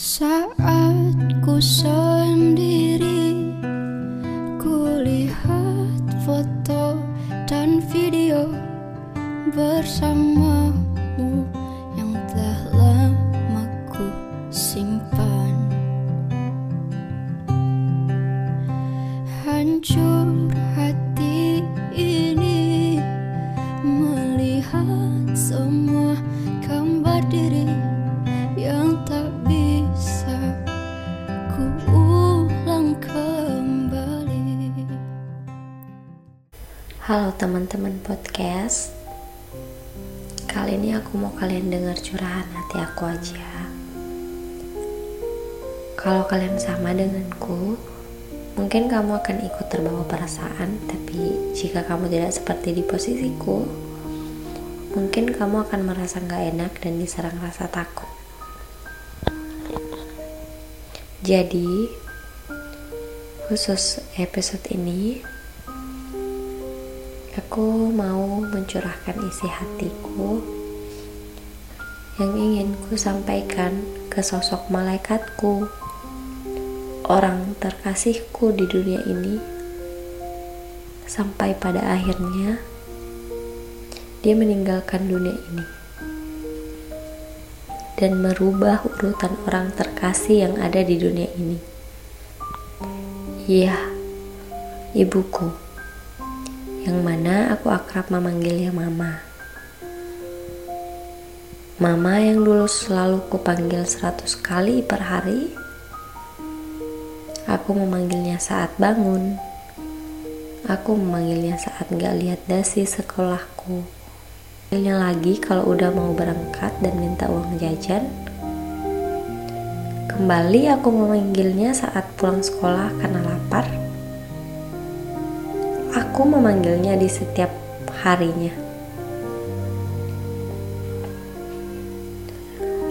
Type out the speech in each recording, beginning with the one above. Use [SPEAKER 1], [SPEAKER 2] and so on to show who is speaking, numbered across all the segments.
[SPEAKER 1] Saat ku sendiri Ku lihat foto dan video Bersamamu yang telah lama ku simpan. Hancur
[SPEAKER 2] Halo teman-teman podcast. Kali ini aku mau kalian dengar curahan hati aku aja. Kalau kalian sama denganku Mungkin kamu akan ikut terbawa perasaan Tapi jika kamu tidak seperti di posisiku Mungkin kamu akan merasa gak enak dan diserang rasa takut. Jadi Khusus episode ini Aku mau mencurahkan isi hatiku yang ingin ku sampaikan ke sosok malaikatku, orang terkasihku di dunia ini, sampai pada akhirnya dia meninggalkan dunia ini dan merubah urutan orang terkasih yang ada di dunia ini. Iya, ibuku yang mana aku akrab memanggilnya Mama. Mama yang dulu selalu kupanggil seratus kali per hari, aku memanggilnya saat bangun. Aku memanggilnya saat gak lihat dasi sekolahku. Memanggilnya lagi kalau udah mau berangkat dan minta uang jajan. Kembali aku memanggilnya saat pulang sekolah karena lapar Aku memanggilnya di setiap harinya.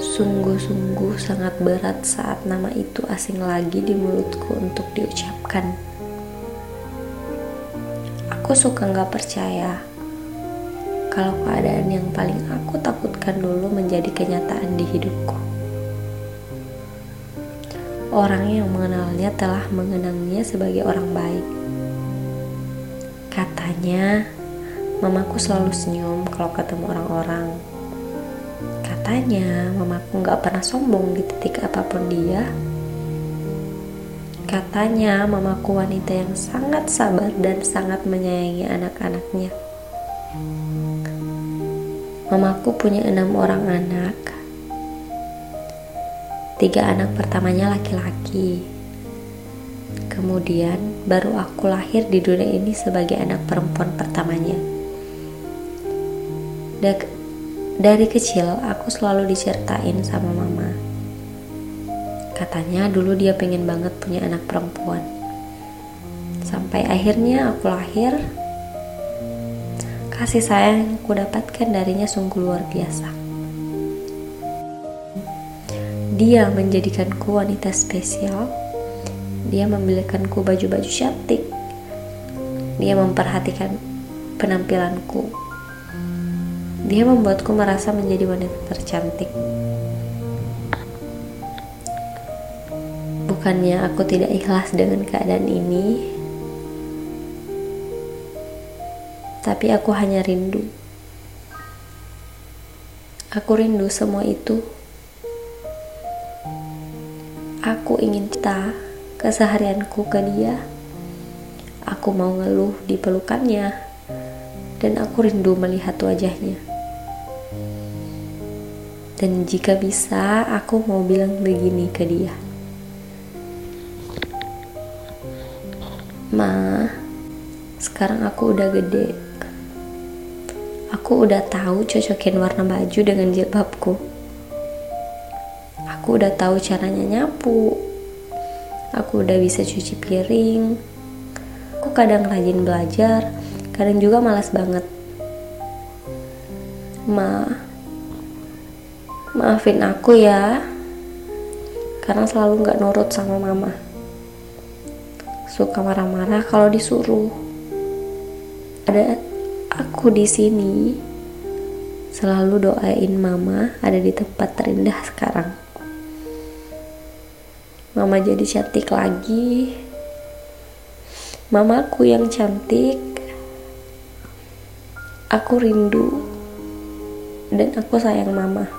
[SPEAKER 2] Sungguh-sungguh sangat berat saat nama itu asing lagi di mulutku untuk diucapkan. Aku suka nggak percaya kalau keadaan yang paling aku takutkan dulu menjadi kenyataan di hidupku. Orang yang mengenalnya telah mengenangnya sebagai orang baik Katanya, mamaku selalu senyum kalau ketemu orang-orang. Katanya, mamaku gak pernah sombong di titik apa pun dia. Katanya, mamaku wanita yang sangat sabar dan sangat menyayangi anak-anaknya. Mamaku punya enam orang anak. Tiga anak pertamanya laki-laki, Kemudian baru aku lahir di dunia ini sebagai anak perempuan pertamanya. Dari kecil aku selalu diceritain sama mama. Katanya dulu dia pengen banget punya anak perempuan. Sampai akhirnya aku lahir. Kasih sayang yang aku dapatkan darinya sungguh luar biasa. Dia menjadikanku wanita spesial dia membelikanku baju-baju cantik. Dia memperhatikan penampilanku. Dia membuatku merasa menjadi wanita tercantik. Bukannya aku tidak ikhlas dengan keadaan ini, tapi aku hanya rindu. Aku rindu semua itu. Aku ingin kita keseharianku ke dia. Aku mau ngeluh di pelukannya, dan aku rindu melihat wajahnya. Dan jika bisa, aku mau bilang begini ke dia. Ma, sekarang aku udah gede. Aku udah tahu cocokin warna baju dengan jilbabku. Aku udah tahu caranya nyapu, aku udah bisa cuci piring. Aku kadang rajin belajar kadang juga malas banget. Ma maafin aku ya karena selalu nggak nurut sama mama. Suka marah-marah kalau disuruh. Ada aku di sini selalu doain mama ada di tempat terindah sekarang Mama jadi cantik lagi. Mamaku yang cantik. Aku rindu dan aku sayang mama.